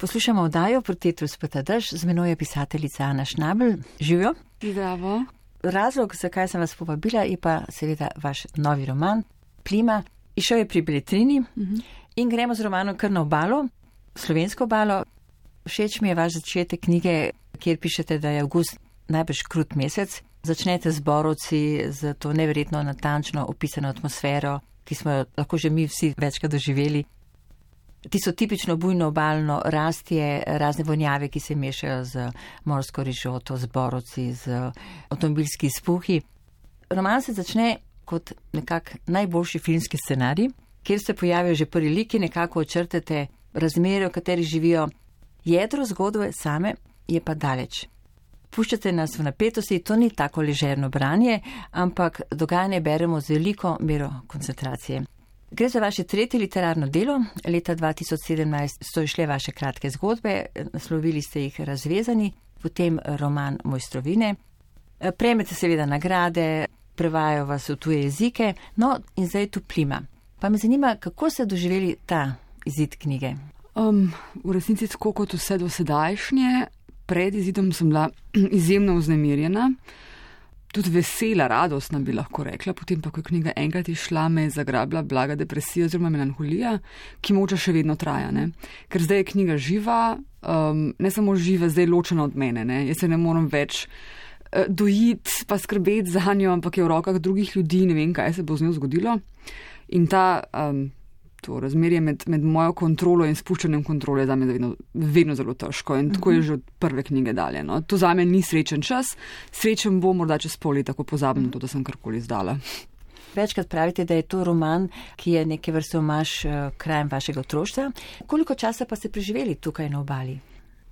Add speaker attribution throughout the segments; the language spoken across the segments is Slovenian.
Speaker 1: Poslušamo oddajo Protetru speta drž, z menoj je pisateljica Ana Šnabel. Živijo?
Speaker 2: Zdravo.
Speaker 1: Razlog, zakaj sem vas povabila, je pa seveda vaš novi roman Plima. Išel je pri Beletrini uh -huh. in gremo z romanom kar na obalo, slovensko obalo. Všeč mi je vaš začetek knjige, kjer pišete, da je avgust najbrž krut mesec. Začnete z borovci, z to neverjetno natančno opisano atmosfero, ki smo jo lahko že mi vsi večkrat doživeli. Ti so tipično bujno obaljno rastje, razne vonjave, ki se mešajo z morsko rižoto, z borovci, z avtomobilski spuhi. Roman se začne kot nekak najboljši filmski scenarij, kjer se pojavijo že prvi liki, nekako očrtete razmere, v kateri živijo. Jedro zgodbe same je pa daleč. Puščate nas v napetosti, to ni tako ležerno branje, ampak dogajanje beremo z veliko mero koncentracije. Gre za vaše tretje literarno delo. Leta 2017 so išle vaše kratke zgodbe, naslovili ste jih razvezani, potem roman Mojstrovine. Prejmete seveda nagrade, prevajajo vas v tuje jezike, no in zdaj tu plima. Pa me zanima, kako ste doživeli ta izid knjige?
Speaker 2: Um, v resnici kot vse do sedajšnje, pred izidom sem bila izjemno vznemirjena tudi vesela, radostna bi lahko rekla, potem pa, ko je knjiga enkrat išla, me je zagrabila blaga depresija oziroma melanholija, ki moče še vedno traja. Ne? Ker zdaj je knjiga živa, um, ne samo živa, zdaj je ločena od mene, ne? jaz se ne morem več uh, dojiti, pa skrbeti za njo, ampak je v rokah drugih ljudi, ne vem, kaj se bo z njo zgodilo. In ta um, to razmerje med, med mojo kontrolo in spuščanjem kontrole za me je vedno, vedno zelo težko in tako je mhm. že od prve knjige dalje. No. To za me ni srečen čas, srečen bo morda čez pol leta, ko pozabim to, da sem karkoli izdala.
Speaker 1: Večkrat pravite, da je to roman, ki je neke vrste omaš uh, krajem vašega otroštva. Koliko časa pa ste preživeli tukaj na obali?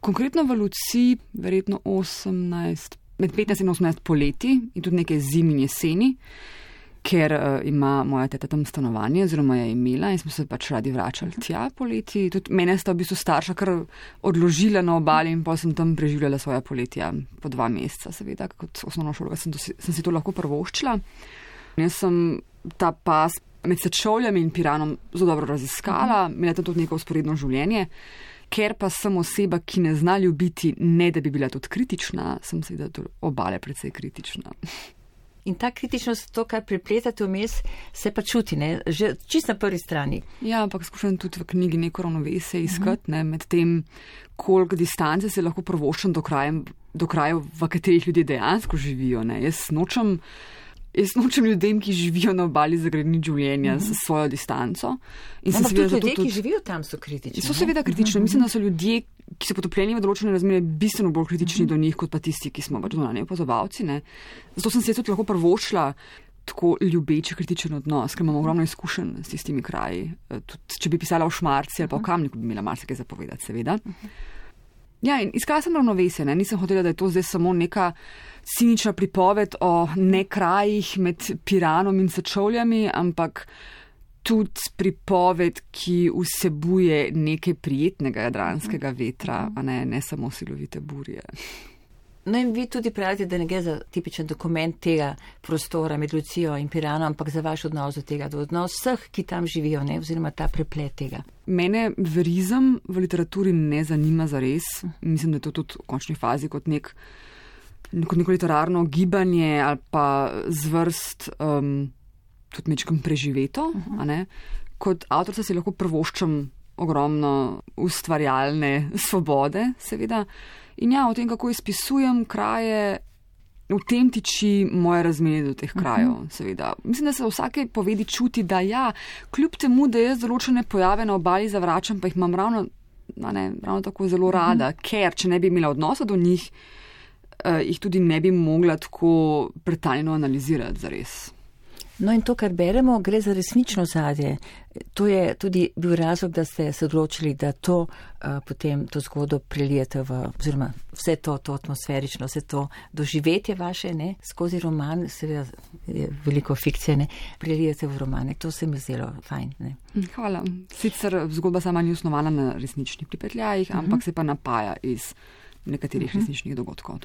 Speaker 2: Konkretno v Luci, verjetno 18, med 15 in 18 poleti in tudi nekaj zimi in jeseni ker uh, ima moja teta tam stanovanje, oziroma je imela in smo se pač radi vračali tja poleti. Tudi mene sta v bistvu starša kar odložila na obali in pa sem tam preživljala svoja poletja po dva meseca, seveda, kot osnovno šolo, sem, sem si to lahko prvoščila. Jaz sem ta pas med sečovljami in piranom zelo dobro raziskala, mhm. imela tam tudi neko usporedno življenje. Ker pa sem oseba, ki ne zna ljubiti, ne da bi bila tudi kritična, sem seveda do obale precej kritična.
Speaker 1: In ta kritičnost, to, kar pripletate vmes, se pa čuti, ne? že čisto na prvi strani.
Speaker 2: Ja, ampak skušam tudi v knjigi neko ravnovesje iskati, uh -huh. med tem, koliko distance se lahko prvoščam do, do krajev, v katerih ljudje dejansko živijo. Ne? Jaz nočem. Jaz nočem ljudem, ki živijo na obali, zagreniti življenja mm -hmm. s svojo distanco.
Speaker 1: In no, tudi ljudje, tudi... ki živijo tam, so kritični.
Speaker 2: So seveda kritični. Mm -hmm. Mislim, da so ljudje, ki so potopljeni v določene razmere, bistveno bolj kritični mm -hmm. do njih, kot pa tisti, ki smo pač zunanje opazovalci. Zato sem se tudi lahko prvošla tako ljubeče kritičen odnos, ker imam ogromno izkušenj s tistimi kraji. Eh, tudi, če bi pisala v Šmarci ali pa mhm. Kamniku, bi imela marsikaj zapovedati, seveda. Mm -hmm. Ja, in iskala sem ravnovesje, ne? nisem hotela, da je to zdaj samo neka cinična pripoved o nekrajih med Piranom in Sečovljami, ampak tudi pripoved, ki vsebuje nekaj prijetnega jadranskega vetra, a ne, ne samo silovite burje.
Speaker 1: No in vi tudi pravite, da ne gre za tipičen dokument tega prostora med Lucijo in Piranom, ampak za vaš odnos do tega, do odnos vseh, ki tam živijo, ne, oziroma ta preplet tega.
Speaker 2: Mene verizem v literaturi ne zanima za res. Mislim, da je to tudi v končni fazi kot, nek, kot neko literarno gibanje ali pa zvrst um, tudi mečkom preživeto. Uh -huh. Kot avtor se lahko prvoščam ogromno ustvarjalne svobode, seveda. In ja, o tem, kako izpisujem kraje, v tem tiči moje razmerje do teh krajev. Uh mhm. -huh. seveda. Mislim, da se vsake povedi čuti, da ja, kljub temu, da jaz določene pojave na obali zavračam, pa jih imam ravno, ne, ravno tako zelo rada, uh mhm. -huh. ker če ne bi imela odnosa do njih, uh, jih tudi ne bi mogla tako pretaljeno analizirati za res.
Speaker 1: No in to, kar beremo, gre za resnično zadje. To je tudi bil razlog, da ste se odločili, da to uh, potem to zgodo prelijete v, oziroma vse to, to atmosferično, vse to doživetje vaše, ne, skozi roman, seveda je veliko fikcije, ne, prelijete v romane. To se mi zdelo fajn. Ne.
Speaker 2: Hvala. Sicer zgodba sama ni osnovana na resničnih pripetljajih, uh -huh. ampak mhm. se pa napaja iz nekaterih resničnih dogodkov.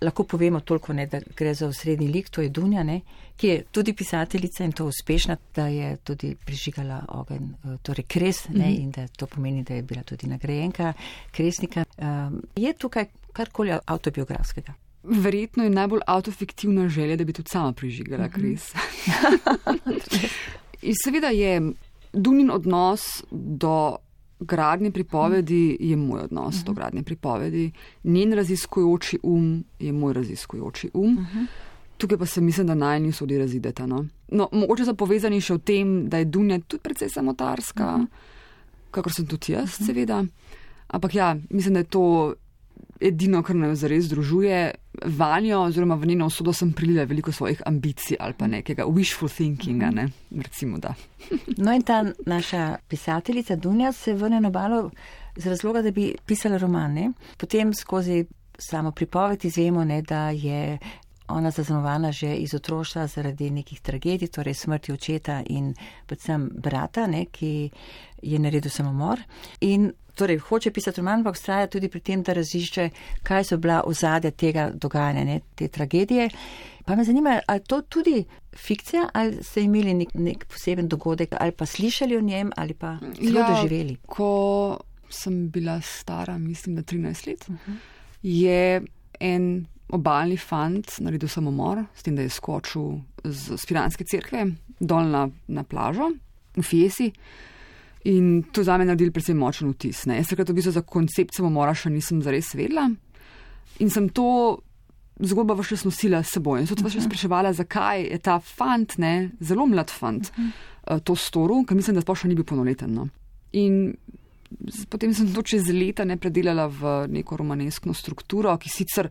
Speaker 1: Lahko povemo toliko, ne, da gre za osrednji lik, to je Dunja, ne, ki je tudi pisateljica in to uspešna, da je tudi prižigala ogen, eh, torej kres ne, in da to pomeni, da je bila tudi nagrajenka kresnika. Um, je tukaj karkoli autobiografskega?
Speaker 2: Verjetno je najbolj autofiktivna želja, da bi tudi sama prižigala kres. in seveda je Dunin odnos do gradnje pripovedi je moj odnos uh -huh. do mhm. gradnje pripovedi, njen raziskujoči um je moj raziskujoči um. Uh mhm. -huh. Tukaj pa se mislim, da naj niso odi razideta. No? No, mogoče so povezani še v tem, da je Dunja tudi precej samotarska, uh mhm. -huh. kakor sem tudi jaz, uh -huh. seveda. Ampak ja, mislim, da je to edino, kar me zares združuje. Vanjo, oziroma v njeno usodo, sem prilila veliko svojih ambicij ali pa nekega wishful thinkinga. Ne? Recimo,
Speaker 1: no, in ta naša pisateljica Dunja se vrne na obalo z razloga, da bi pisala romane. Potem skozi samo pripoved izvemo, ne, da je ona zaznamovana že iz otroštva zaradi nekih tragedij, torej smrti očeta in predvsem brata, ne, ki je naredil samomor. In torej hoče pisati roman, ampak ustraja tudi pri tem, da razišče, kaj so bila ozadja tega dogajanja, ne, te tragedije. Pa me zanima, ali to tudi fikcija, ali ste imeli nek, nek poseben dogodek, ali pa slišali o njem, ali pa zelo ja, doživeli.
Speaker 2: Ko sem bila stara, mislim, da 13 let, uh -huh. je en obaljni fant naredil samomor, s tem, da je skočil z Spiranske cerkve dol na, na plažo v Fiesi. In to za me naredil predvsem močen vtis. Ne. Jaz takrat v bistvu za koncept samomora še nisem zares vedela. In sem to zgodbo še nosila s seboj. In so tudi uh -huh. spraševala, zakaj je ta fant, ne, zelo mlad fant, uh -huh. to storil, ker mislim, da sploh še ni bil polnoleten. No. In potem sem to čez leta ne predelala v neko romaneskno strukturo, ki sicer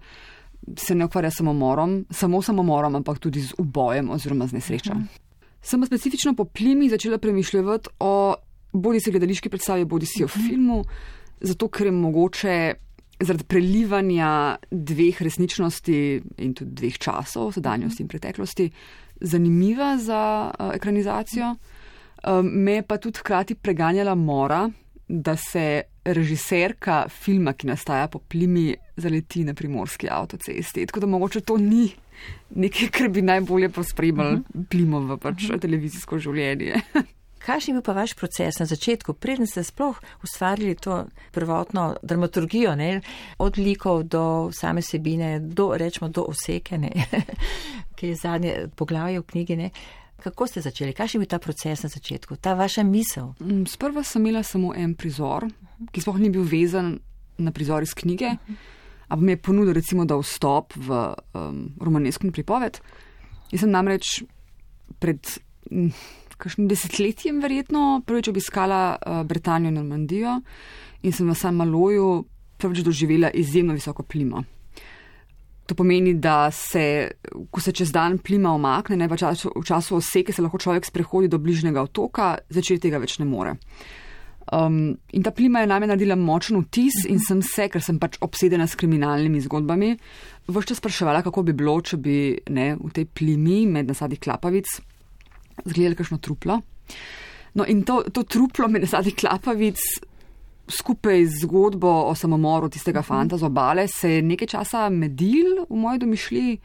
Speaker 2: se ne ukvarja samo morom, samo samomorom, ampak tudi z ubojem oziroma z nesrečo. Uh -huh. Sem pa specifično po plimi začela premišljati o bodi si gledališki predstavi, bodi si v mhm. filmu, zato ker je mogoče zaradi prelivanja dveh resničnosti in tudi dveh časov, sedanjosti in preteklosti, zanimiva za uh, ekranizacijo. Um, me pa tudi hkrati preganjala mora, da se režiserka filma, ki nastaja po plimi, zaleti na primorski avtocesti. Tako da mogoče to ni nekaj, kar bi najbolje pospremljalo uh mhm. -huh. plimo v pač uh -huh. televizijsko življenje.
Speaker 1: Kakšen je bil pa vaš proces na začetku, preden ste sploh ustvarili to prvotno dramaturgijo, ne? od likov do same sebine, do, rečemo, do osekene, ki je zadnje poglavje v knjigi. Ne? Kako ste začeli? Kakšen je bil ta proces na začetku, ta vaša misel?
Speaker 2: Mm, sprva sem imela samo en prizor, ki sploh ni bil vezan na prizor iz knjige, ampak mi je ponudil recimo, da vstop v um, romanesku pripoved. Jaz sem namreč pred. Kakšnim desetletjem, verjetno, prvič obiskala uh, Britanijo in Normandijo in sem v Samaloju prvič doživela izjemno visoko plimo. To pomeni, da se, ko se čez dan plima omakne, ne pa čas, v času oseke, se lahko človek sprehodi do bližnjega otoka, začeti tega več ne more. Um, in ta plima je name naredila močen vtis in sem se, ker sem pač obsedena s kriminalnimi zgodbami, vse čas spraševala, kako bi bilo, če bi ne, v tej plimi med nasadi klapavic zgledali kakšno truplo. No, in to, to truplo med nasadi klapavic, skupaj z zgodbo o samomoru tistega mhm. fanta z obale, se je nekaj časa medil v moji domišljiji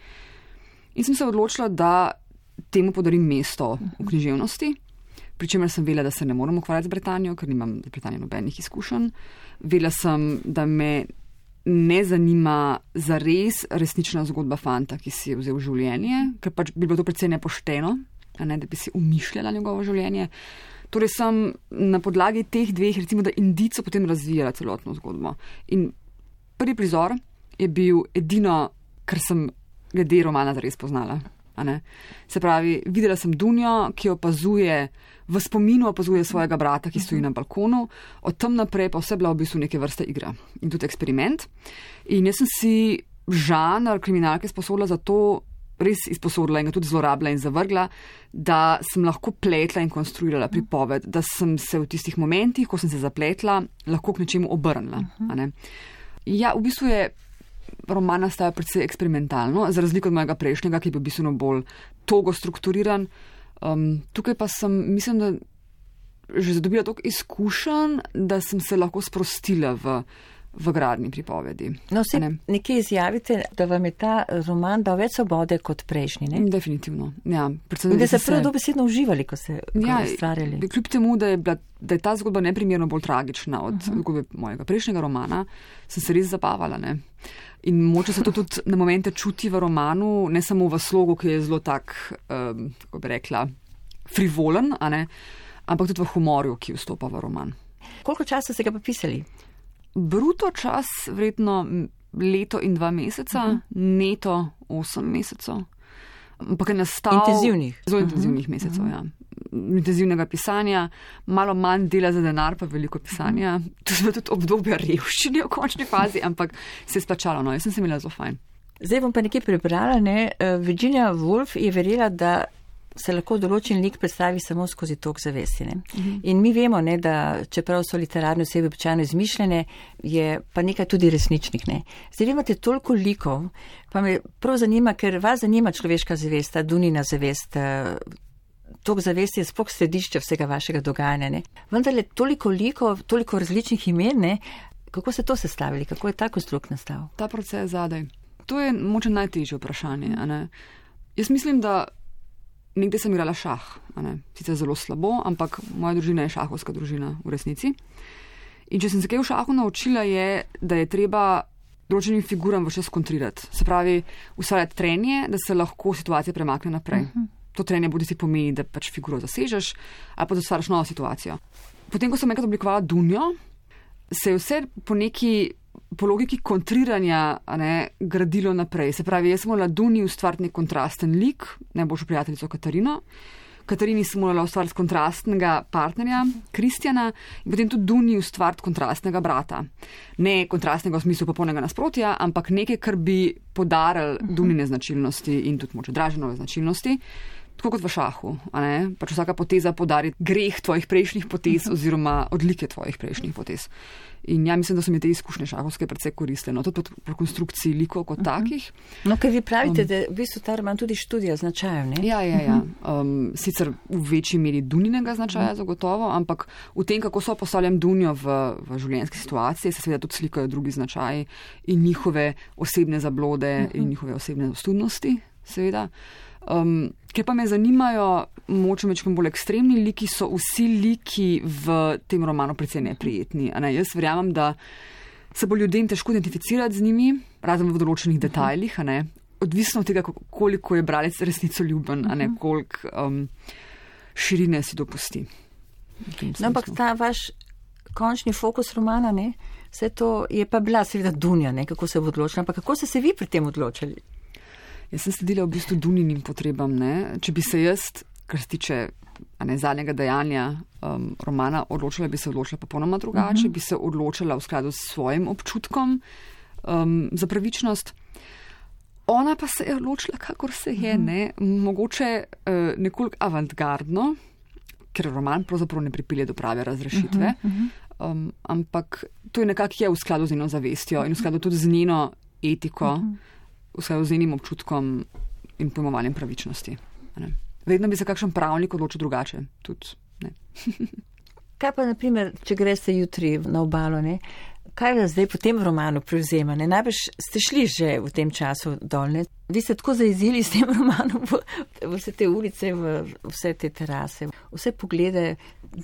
Speaker 2: in sem se odločila, da temu podarim mesto v mhm. književnosti. Pričemer sem vela, da se ne morem ukvarjati z Britanijo, ker nimam z Britanijo nobenih izkušenj. Vela sem, da me ne zanima za res resnična zgodba fanta, ki si je vzel življenje, ker pač bi bilo to predvsej nepošteno, ne, da bi si umišljala njegovo življenje. Torej sem na podlagi teh dveh, recimo, da indico potem razvijala celotno zgodbo. In prvi prizor je bil edino, kar sem glede romana res poznala. Se pravi, videla sem Dunjo, ki opazuje, v spominu opazuje svojega brata, ki stoji na balkonu, od tam naprej pa vse bila v bistvu neke vrste igra in tudi eksperiment. In jaz sem si žanr kriminalke sposobila za to, res izposodila in ga tudi zlorabila in zavrgla, da sem lahko pletla in konstruirala pripoved, da sem se v tistih momentih, ko sem se zapletla, lahko k nečemu obrnila. Ja, v bistvu je roman nastajal predvsej eksperimentalno, za razliko od mojega prejšnjega, ki je bil bistveno bolj togo strukturiran. Um, tukaj pa sem, mislim, da že zadobila toliko izkušenj, da sem se lahko sprostila v v gradni pripovedi.
Speaker 1: No, vse ne? nekje izjavite, da vam je ta roman dal več svobode kot prejšnji. Ne?
Speaker 2: Definitivno. Ja,
Speaker 1: predvsem, da ste se prav dobesedno uživali, ko ste ja, ustvarjali.
Speaker 2: Kljub temu, da je, bila, da je ta zgodba neprimerno bolj tragična od uh -huh. zgodbe mojega prejšnjega romana, sem se res zabavala. Ne? In moče se to tudi na momente čuti v romanu, ne samo v slogu, ki je zelo tak, um, kako bi rekla, frivolen, ampak tudi v humorju, ki vstopa v roman.
Speaker 1: Koliko časa ste ga pa pisali?
Speaker 2: Bruto čas vredno leto in dva meseca, uh -huh. neto osem mesecev. Ampak je nastal.
Speaker 1: Intenzivnih.
Speaker 2: Zelo intenzivnih uh -huh. mesecev, uh -huh. ja. Intenzivnega pisanja, malo manj dela za denar, pa veliko pisanja. Uh -huh. To je tudi obdobje revščine v končni fazi, ampak se je splačalo. No, jaz sem se imela zelo fajn.
Speaker 1: Zdaj bom pa nekaj prebrala. Ne? Eh, Virginia Woolf je verjela, da se lahko določen lik predstavi samo skozi tok zavesti. Uh mhm. In mi vemo, ne, da čeprav so literarne osebe običajno izmišljene, je pa nekaj tudi resničnih. Ne. Zdaj imate toliko likov, pa me prav zanima, ker vas zanima človeška zavest, ta dunina zavest. Eh, tok zavesti je sploh središče vsega vašega dogajanja. Ne. Vendar je toliko likov, toliko različnih imen, ne. kako ste to sestavili, kako je ta konstrukt nastal?
Speaker 2: Ta proces zadaj. To je moče najtežje vprašanje. Jaz mislim, da nekdaj sem igrala šah, sicer zelo slabo, ampak moja družina je šahovska družina v resnici. In če sem se kaj v šahu naučila, je, da je treba določenim figuram vse skontrirati. Se pravi, ustvarjati trenje, da se lahko situacija premakne naprej. Uh mhm. -huh. To trenje bodi si pomeni, da pač figuro zasežeš, ali pa da ustvariš novo situacijo. Potem, ko sem enkrat oblikovala Dunjo, se je vse po neki po logiki kontriranja ne, gradilo naprej. Se pravi, jaz sem morala Duni ustvariti nek kontrasten lik, najboljšo prijateljico Katarino. Katarini sem morala ustvariti kontrastnega partnerja, Kristjana, in potem tudi Duni ustvariti kontrastnega brata. Ne kontrastnega v smislu popolnega nasprotja, ampak nekaj, kar bi podaril Dunine značilnosti in tudi moče draženove značilnosti. Tako kot v šahu, pač vsaka poteza podari greh tvojih prejšnjih potez oziroma odlike tvojih prejšnjih potez. In ja, mislim, da so mi te izkušnje šahovske predvsej koristile, no, tudi pri konstrukciji likov kot uh mhm. -huh. takih.
Speaker 1: No, ker vi pravite, um, da v bistvu ta roman tudi študija značajev, ne?
Speaker 2: Ja, ja, ja. Um, sicer v večji meri duninega značaja, uh mhm. -huh. zagotovo, ampak v tem, kako so postavljam dunijo v, v življenjski situaciji, se seveda tudi slikajo drugi značaji in njihove osebne zablode uh -huh. in mhm. njihove osebne ostudnosti, seveda. Um, Ker pa me zanimajo, moče mečem bolj ekstremni liki, so vsi liki v tem romanu precej neprijetni. Ne? Jaz verjamem, da se bo ljudem težko identificirati z njimi, razen v določenih detajlih, odvisno od tega, koliko je bralec resnico ljuben, a ne koliko um, širine si dopusti.
Speaker 1: No, ampak ta vaš končni fokus romana, ne? vse to je pa bila seveda Dunja, ne? kako se bo odločila, ampak kako ste se vi pri tem odločili?
Speaker 2: Jaz sem sledila v bistvu Duninim potrebam. Ne? Če bi se jaz, kar se tiče ne, zadnjega dejanja um, romana, odločila, bi se odločila popolnoma drugače, uh mhm. -huh. bi se odločila v skladu s svojim občutkom um, za pravičnost. Ona pa se je odločila, kakor se je, uh mhm. -huh. ne? mogoče uh, nekoliko avantgardno, ker roman pravzaprav ne pripelje do prave razrešitve. Uh -huh. um, ampak to je nekako v skladu z njeno zavestjo in v skladu tudi z njeno etiko. Uh -huh vse z enim občutkom in pojmovanjem pravičnosti. Ne. Vedno bi se kakšen pravnik odločil drugače. Tudi,
Speaker 1: kaj pa, naprimer, če greste jutri na obalo, ne? kaj vas zdaj po tem romanu prevzema? Ne? Najbrž ste šli že v tem času dolne. Vi ste tako zaizili s tem romanom v vse te ulice, v vse te terase, vse poglede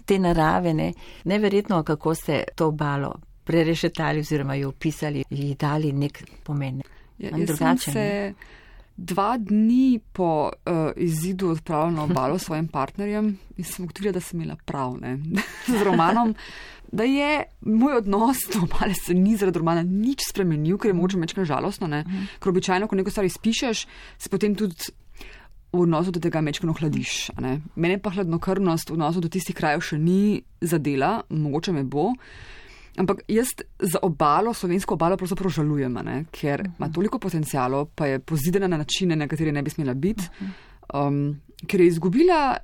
Speaker 1: te narave. Ne? Neverjetno, kako ste to obalo prerešetali oziroma jo opisali, ji dali nek pomen.
Speaker 2: Ja, jaz sem se dva dni po uh, izidu odpravila na obalo s svojim partnerjem in sem ugotovila, da sem imela prav ne, z romanom. Da je moj odnos do obale se ni zaradi romana nič spremenil, ker je moče mečkaj žalostno. Ne? Mhm. Ker običajno, ko nekaj stvari spišeš, se potem tudi v odnosu do tega mečkaj ohladiš. Mene pa hladnokrvnost v odnosu do tistih krajev še ni zadela, mogoče me bo. Ampak jaz za obalo, slovensko obalo, pravzaprav žalujem, ne? ker uh -huh. ima toliko potencijalov, pa je pozidena na načine, na katere ne bi smela biti, um, ker je izgubila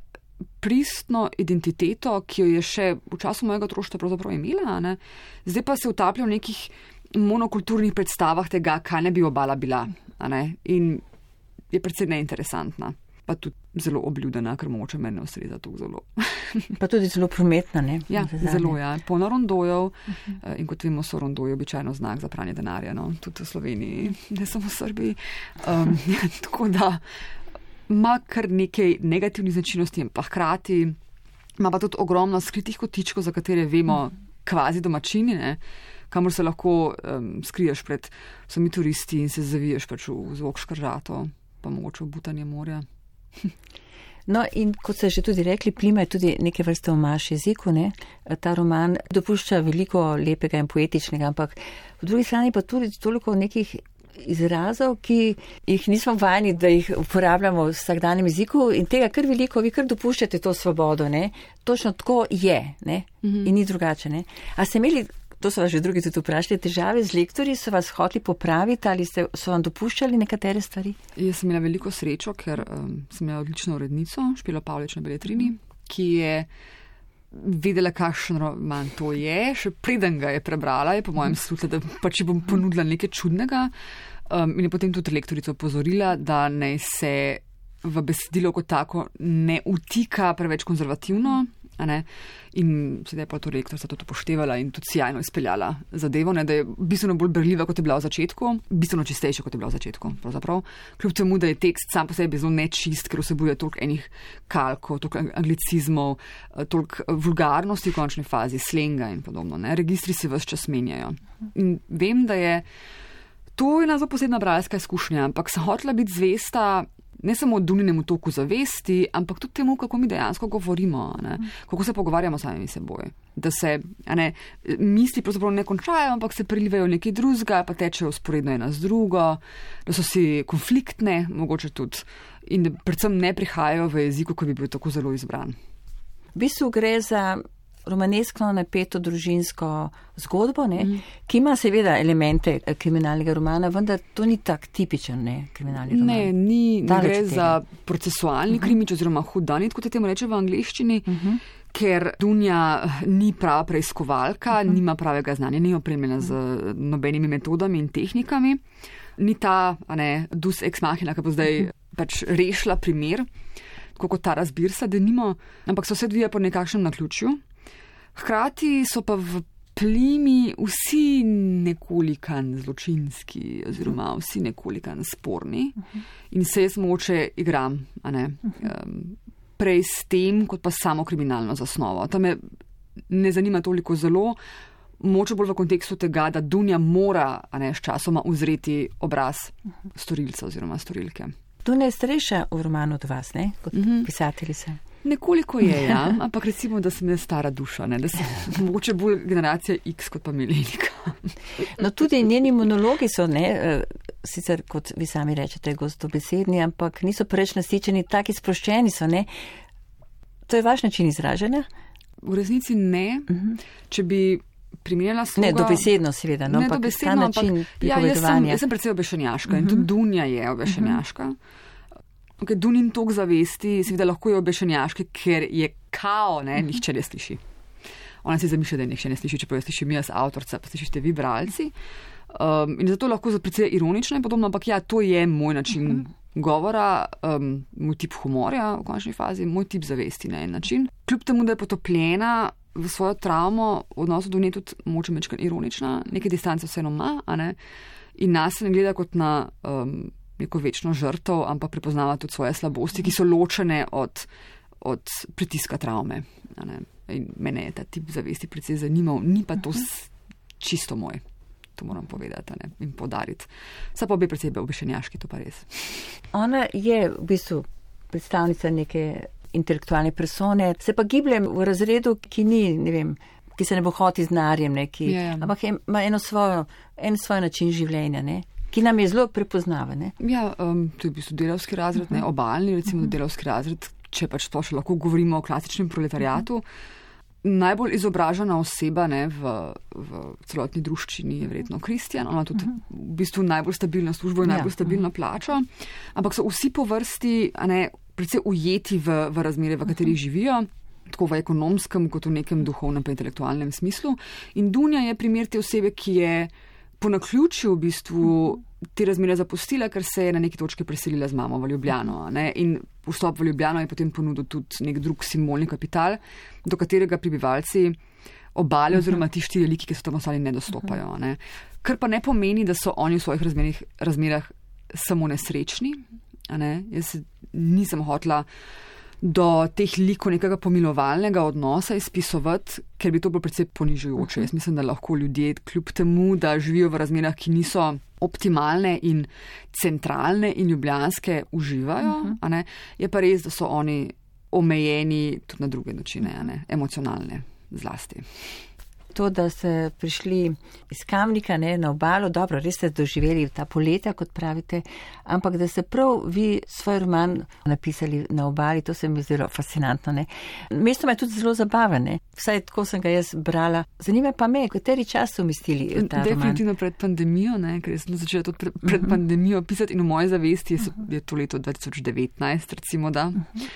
Speaker 2: pristno identiteto, ki jo je še v času mojega otroštva pravzaprav imela, ne? zdaj pa se utaplja v nekih monokulturnih predstavah tega, kaj ne bi obala bila. In je predvsej neinteresantna. Pa tudi zelo obljudena, ker moče meni ustreza to zelo.
Speaker 1: pa tudi zelo prometna, ne?
Speaker 2: Ja, zelo, ja. Polno rondojev uh -huh. in kot vemo, so rondoji običajno znak za pranje denarja, no? tudi v Sloveniji, ne samo v Srbiji. Um, tako da ima kar nekaj negativnih značilnosti, pa hkrati ima pa tudi ogromno skritih kotičkov, za katere vemo, kvazi domačini, ne? kamor se lahko um, skriješ pred vsemi turisti in se zaviješ pač v zvok škržato, pa mogoče v butanje morja.
Speaker 1: No, in kot ste že tudi rekli, plima je tudi neke vrste v maš jeziku. Ne? Ta roman dopušča veliko lepega in poetičnega, ampak po drugi strani pa tudi toliko nekih izrazov, ki jih nismo vajeni, da jih uporabljamo v vsakdanjem jeziku in tega kar veliko, vi kar dopuščate to svobodo. Ne? Točno tako je ne? Mhm. in ni drugače. Ne? A ste imeli To so vas že drugi tudi vprašali. Težave z lektorji so vas hoteli popraviti ali ste, so vam dopuščali nekatere stvari?
Speaker 2: Jaz sem imela veliko srečo, ker um, sem imela odlično urednico, Špilo Pavlič na Beletrini, ki je vedela, kakšen roman to je. Še preden ga je prebrala, je po mojem slučaju, da pač bom ponudila nekaj čudnega. Um, in je potem tudi lektorica opozorila, da naj se v besedilo kot tako ne utika preveč konzervativno. In sedaj pa to rektor sta to upoštevala in tudi sjajno izpeljala zadevo, ne, da je bistveno bolj brljiva, kot je bila v začetku, bistveno čistejša, kot je bila v začetku. Kljub temu, da je tekst sam po sebi zelo nečist, ker vsebuje toliko enih kalkov, toliko anglicizmov, eh, toliko vulgarnosti v končni fazi, slenga in podobno. Ne. Registri se vse čas menjajo. In vem, da je. To je ena zelo posebna bralska izkušnja, ampak sem hotela biti zvesta ne samo Duninemu toku zavesti, ampak tudi temu, kako mi dejansko govorimo, ne? kako se pogovarjamo sami seboj. Da se ne, misli pravzaprav ne končajo, ampak se prilivajo nekaj drugega, pa tečejo usporedno ena z drugo, da so si konfliktne, mogoče tudi, in predvsem ne prihajajo v jeziku, ki bi bil tako zelo izbran.
Speaker 1: V bistvu gre za romaneskno napeto družinsko zgodbo, ne, mm. ki ima seveda elemente eh, kriminalnega romana, vendar to ni tak tipičen ne, kriminalni roman.
Speaker 2: Ne, ni, ne gre za procesualni mhm. -huh. krimič oziroma hudanit, kot je temu reče v angliščini. Mhm. -huh. Ker Dunja eh, ni prava preiskovalka, uh mhm. -huh. nima pravega znanja, ni opremljena z nobenimi metodami in tehnikami, ni ta ne, dus ex machina, ki bo zdaj uh -huh. pač rešila primer, kot ta razbirsa, da nima, ampak so se odvija po nekakšnem naključju. Hkrati so pa v plimi vsi nekoliko zločinski, oziroma vsi nekoliko sporni in se jaz moče igram, um, prej s tem, kot pa samo kriminalno zasnovo. To me ne zanima toliko zelo. Moče bolj v kontekstu tega, da Dunja mora, a ne s časoma, uzreti obraz storilca oziroma storilke.
Speaker 1: Dunja je starejša v romanu od vas, ne? kot uh mhm. -huh. pisateljica.
Speaker 2: Nekoliko je, ja, ampak recimo, da sem jaz stara duša, ne? da sem mogoče bolj generacija X kot pa milenika.
Speaker 1: No, tudi njeni monologi so, ne, eh, sicer kot vi sami rečete, gostobesedni, ampak niso preveč nasičeni, taki sproščeni so, ne. To je vaš način izražanja?
Speaker 2: V resnici ne. Uh mhm. -huh. Če bi primerjala sloga...
Speaker 1: Ne, dobesedno seveda, no, ampak dobesedno, ta način ampak, ja, jaz sem,
Speaker 2: jaz sem predvsej obešenjaška uh -huh. in tudi mhm. Dunja je obešenjaška. Uh -huh. Okay, Dunin tok zavesti, seveda lahko je obešenjaški, ker je kao, ne, nihče ne sliši. Ona si zamišlja, da nihče ne sliši, čeprav jaz slišim jaz, avtorica, pa slišite vi, bralci. Um, in zato lahko precej ironično in podobno, ampak ja, to je moj način govora, um, moj tip humorja v končni fazi, moj tip zavesti na en način. Kljub temu, da je potopljena v svojo travmo, v odnosu do nje tudi moče mečkan ironična, neke distance vseeno ima, in nas ne gleda kot na. Um, neko večno žrtev, ampak prepoznava tudi svoje slabosti, ki so ločene od, od pritiska travme. In mene je ta tip zavesti precej zanimal, ni pa to čisto moj. To moram povedati ne? in podariti. Sa pa bi predvsej obešenjaški, to pa res.
Speaker 1: Ona je v bistvu predstavnica neke intelektualne persone, se pa gibljem v razredu, ki ni, ne vem, ki se ne bo hoti z narjem, neki, yeah. Ja. ampak ima eno svojo, en svoj način življenja. Ne? Ki nam je zelo prepoznaven.
Speaker 2: Ja, um, to je v bistvu delovski razred, uh -huh. ne, obaljni, recimo uh -huh. delovski razred, če pač to še lahko govorimo o klasičnem proletariatu. Uh -huh. Najbolj izobražena oseba ne, v, v celotni družščini je verjetno Kristjan. Ona tudi v bistvu najbolj stabilna služba in ja. najbolj stabilna -huh. plača. Ampak so vsi po vrsti ne, predvsej ujeti v, v razmere, v katerih živijo. Tako v ekonomskem, kot v nekem duhovnem, pa intelektualnem smislu. In Dunja je primer te osebe, ki je po naključju v bistvu te razmere zapustila, ker se je na neki točki preselila z mamo v Ljubljano. Ne? In vstop v Ljubljano je potem ponudil tudi nek drug simbolni kapital, do katerega prebivalci obale oziroma ti štiri liki, ki so tam ostali, ne dostopajo. Ne? Kar pa ne pomeni, da so oni v svojih razmerih, razmerah samo nesrečni. Ne? Jaz nisem hotla do teh likov nekega pomilovalnega odnosa izpisovati, ker bi to bilo predvsej ponižujoče. Jaz mislim, da lahko ljudje, kljub temu, da živijo v razmerah, ki niso optimalne in centralne in ljubljanske, uživajo. Uh -huh. Je pa res, da so oni omejeni tudi na druge načine, emocionalne zlasti
Speaker 1: to, da ste prišli iz Kamnika ne, na obalo, dobro, res ste doživeli ta poletja, kot pravite, ampak da ste prav vi svoj roman napisali na obali, to se mi zdelo fascinantno. Ne. Mesto me je tudi zelo zabavene, vsaj tako sem ga jaz brala. Zanima pa me, kateri čas so umestili ta
Speaker 2: Definitivno roman? pred pandemijo, ne, ker sem začela tudi pred, pred uh mhm. -huh. pandemijo pisati in v moje zavesti je, -huh. je to leto 2019, recimo da. Uh -huh.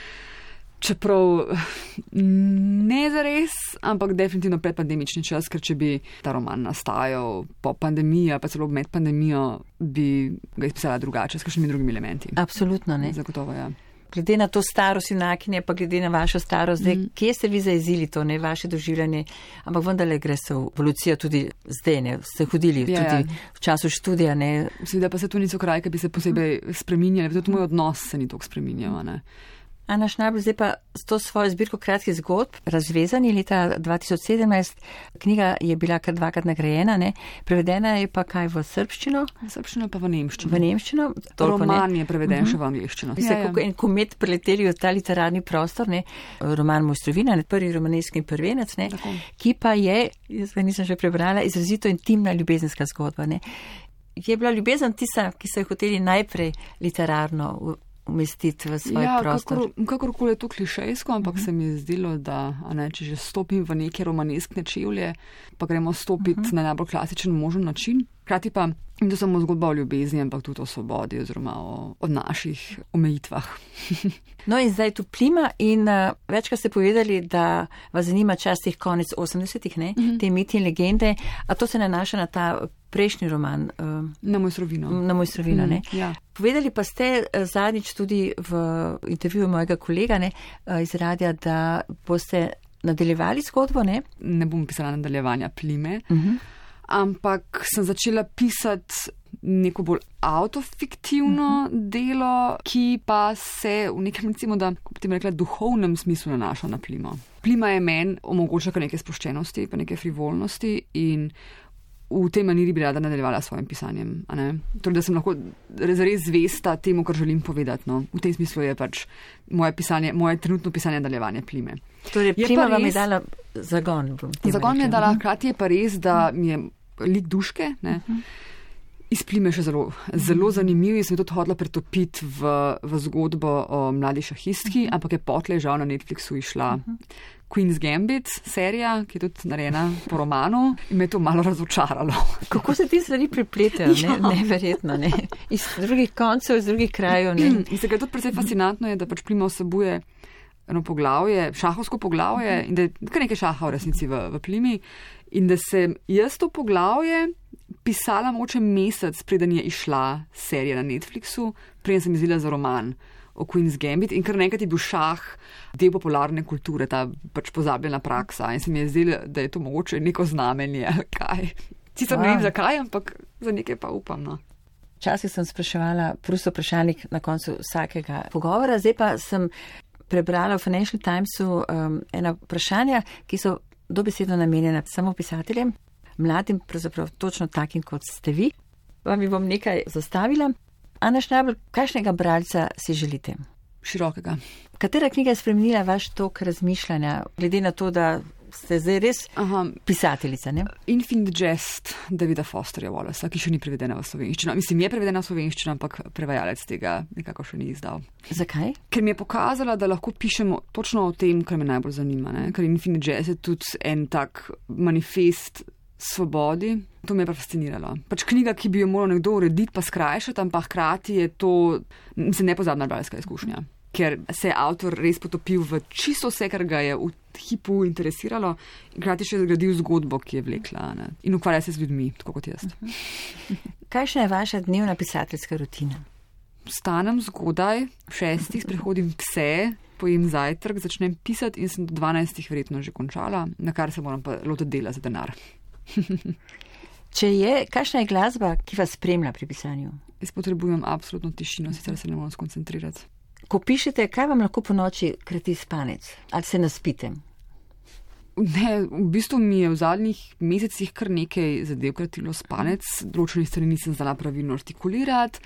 Speaker 2: Čeprav ne za res, ampak definitivno predpandemični čas, ker če bi ta roman nastajal po pandemiji, pa celo med pandemijo, bi ga izpisala drugače, s kakšnimi drugimi elementi.
Speaker 1: Absolutno ne.
Speaker 2: Zagotovo, ja.
Speaker 1: Glede na to starost inakinje, pa glede na vašo starost, zdaj, mm. kje ste vi zaezili to, ne vaše doživljanje, ampak vendarle gre se v evolucijo tudi zdaj, ne ste hodili ja, tudi ja. v času študija.
Speaker 2: Seveda pa se tu niso kraj, ki bi se posebej spreminjali, tudi moj odnos se ni tako spreminjal.
Speaker 1: A naš najbolj zdaj pa s to svojo zbirko kratkih zgodb, razvezani leta 2017, knjiga je bila kar dvakrat nagrajena, ne? prevedena je pa kaj v srpščino?
Speaker 2: V srpščino pa v nemščino.
Speaker 1: V nemščino.
Speaker 2: Roman ne? je preveden uh -huh. še v angliščino.
Speaker 1: Ja, ja. kot en komet preleteli v ta literarni prostor, ne? roman Mojstrovina, ne? prvi romaneskni prvenec, ne? ki pa je, jaz ga nisem še prebrala, izrazito intimna ljubezenska zgodba. Ne? Je bila ljubezen tista, ki so jo hoteli najprej literarno umestiti v svoj ja, prostor.
Speaker 2: Kakor, kakorkoli je to klišejsko, ampak uh -huh. se mi je zdelo, da ne, če že stopim v neke romaneskne čevlje, pa gremo stopiti uh mhm. -huh. na najbolj klasičen možen način. Hkrati pa in to samo zgodba o ljubezni, ampak tudi o svobodi oziroma o, o naših omejitvah.
Speaker 1: no in zdaj tu plima in uh, večkrat ste povedali, da vas zanima čas teh konec 80-ih, uh -huh. te miti in legende, a to se nanaša na ta prejšnji roman. Uh,
Speaker 2: na moj strovino.
Speaker 1: Na moj strovino, -huh. ne. Ja. Povedali pa ste uh, zadnjič tudi v intervjuju mojega kolega ne, iz radija, da boste nadaljevali zgodbo, ne?
Speaker 2: Ne bom pisala nadaljevanja plime. Uh -huh ampak sem začela pisati neko bolj autofiktivno uh mhm. -huh. delo, ki pa se v nekem, recimo, da bi rekla, duhovnem smislu nanaša na plimo. Plima je meni omogoča kar nekaj sproščenosti, pa nekaj frivolnosti in v tej maniri bi rada nadaljevala s svojim pisanjem. Torej, da sem lahko res zvesta temu, kar želim povedati. No. V tem smislu je pač moje, pisanje, moje trenutno pisanje nadaljevanje plime.
Speaker 1: Torej, plima vam je dala zagon.
Speaker 2: Zagon mi je dala, hkrati je pa res, da mi je lik duške. Ne? Izplime še zelo, zelo zanimiv in sem tudi hodila pretopiti v, v zgodbo o mladi šahistki, uh -huh. ampak je potlej žal na Netflixu išla uh -huh. Queen's Gambit, serija, ki je tudi narejena po romanu in me je to malo razočaralo.
Speaker 1: Kako se ti stvari pripletajo, ja. ne? neverjetno, ne? iz drugih koncev, iz drugih krajev.
Speaker 2: In se ga tudi predvsej fascinantno je, da pač plima vsebuje eno poglavje, šahovsko poglavje -huh. in da je kar nekaj šaha v resnici v, v plimi. In da sem jaz to poglavje pisala moče mesec, preden je išla serija na Netflixu, preden sem izvila za roman o Queen's Gambit in kar nekaj je bil šah del popularne kulture, ta pač pozabljena praksa. In se mi je zdelo, da je to mogoče neko znamenje. Sicer ne vem zakaj, ampak za nekaj pa upam. No.
Speaker 1: Včasih sem spraševala prosto vprašalnik na koncu vsakega pogovora, zdaj pa sem prebrala v Financial Timesu um, ena vprašanja, ki so dobesedno namenjena samo pisateljem, mladim, pravzaprav točno takim, kot ste vi. Vam bi bom nekaj zastavila. Ana Šnabel, kakšnega bralca si želite?
Speaker 2: Širokega.
Speaker 1: Katera knjiga je spremenila vaš tok razmišljanja, glede na to, da ste zdaj res Aha. pisateljica. Ne?
Speaker 2: Infinite Jest Davida Fosterja Wallace, ki še ni prevedena v slovenščino. Mislim, je prevedena v slovenščino, ampak prevajalec tega nekako še ni izdal.
Speaker 1: Zakaj?
Speaker 2: Ker mi je pokazala, da lahko pišemo točno o tem, kar me najbolj zanima. Ne? Ker Infinite Jest je tudi en tak manifest. Svobodi, to me je pa fasciniralo. Pač knjiga, ki bi jo moral nekdo urediti, pa skrajšati, ampak hkrati je to, mislim, nepozabna bralska izkušnja ker se je avtor res potopil v čisto vse, kar ga je v hipu interesiralo in hkrati še zgradil zgodbo, ki je vlekla ne? in ukvarja se z ljudmi, tako kot jaz.
Speaker 1: Kakšna je vaša dnevna pisateljska rutina?
Speaker 2: Vstanem zgodaj, šestih, sprehodim pse, pojem zajtrk, začnem pisati in sem do dvanajstih verjetno že končala, na kar se moram pa lotiti dela za denar.
Speaker 1: Če je, kakšna je glasba, ki vas spremlja pri pisanju?
Speaker 2: Jaz potrebujem absolutno tišino, sicer se ne morem skoncentrirati.
Speaker 1: Ko pišete, kaj vam lahko po noči krati spanec? Ali se naspite?
Speaker 2: Ne, v bistvu mi je v zadnjih mesecih kar nekaj zadev kratilo spanec, določenih stvari nisem znala pravilno artikulirati.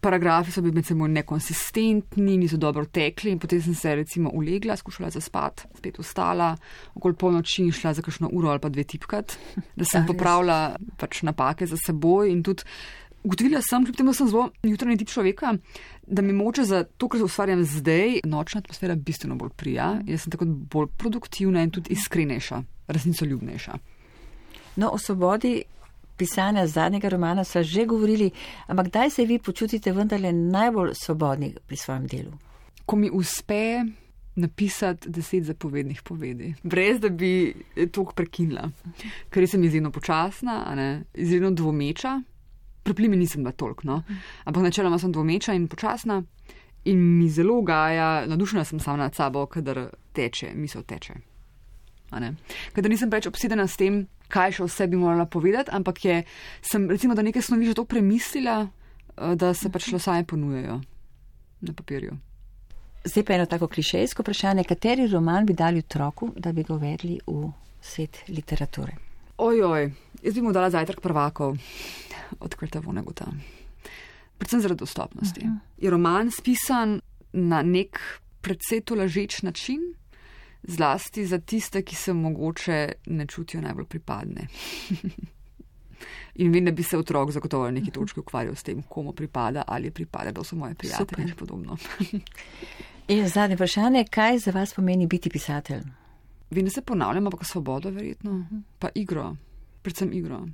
Speaker 2: Paragrafi so bili med seboj nekonsistentni, niso dobro tekli in potem sem se recimo ulegla, skušala zaspati, spet ustala, okoli polnoči in šla za kakšno uro ali pa dve tipkat, da sem popravila pač napake za seboj in tudi ugotovila sem, kljub temu sem zelo jutranji tip človeka, da mi moče za to, kar se ustvarjam zdaj, nočna atmosfera bistveno bolj prija, jaz sem tako bolj produktivna in tudi iskrenejša, resnicoljubnejša.
Speaker 1: No, o svobodi pisanja zadnjega romana sva že govorili, ampak kdaj se vi počutite vendarle najbolj svobodni pri svojem delu?
Speaker 2: Ko mi uspe napisati deset zapovednih povedi, brez da bi to prekinila, ker sem izjemno počasna, izjemno dvomeča. Plimi nisem bila toliko, no? ampak načeloma sem dvomeča in počasna in mi zelo gaja, nadušena sem sama nad sabo, kadar teče, misel teče. Kadar nisem preveč obsedena s tem, kaj še vse bi morala povedati, ampak je, sem recimo, da nekaj snovi že to premislila, eh, da se pač same ponujejo na papirju.
Speaker 1: Zdaj pa eno tako klišejsko vprašanje, kateri roman bi dali otroku, da bi ga uvedli v svet literature?
Speaker 2: Ojoj, jaz bi mu dala zajtrk prvakov, odkrita vonegota. Predvsem zaradi dostopnosti. -huh. Je roman spisan na nek predvsej tolažeč način, zlasti za tiste, ki se mogoče ne čutijo najbolj pripadne. In vem, da bi se otrok zagotovo na neki točki ukvarjal s tem, komu pripada ali pripada, da so moje prijatelje in podobno.
Speaker 1: in zadnje vprašanje, kaj za vas pomeni biti pisatelj?
Speaker 2: Vem, da se ponavljam, ampak svobodo verjetno, pa igro, predvsem igro.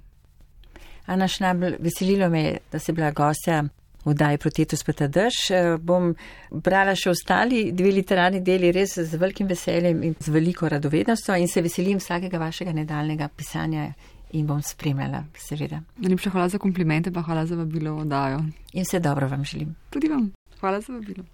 Speaker 1: Ana Šnabel, veselilo me je, da si bila gostja vdaji Protetus Peta Drž. Eh, bom brala še ostali dve literarni deli res z velikim veseljem in z veliko radovednostjo in se veselim vsakega vašega nedaljnega pisanja in bom spremljala, seveda.
Speaker 2: Najlepša hvala za komplimente, pa hvala za vabilo v oddajo.
Speaker 1: In vse dobro vam želim.
Speaker 2: Tudi vam. Hvala za vabilo.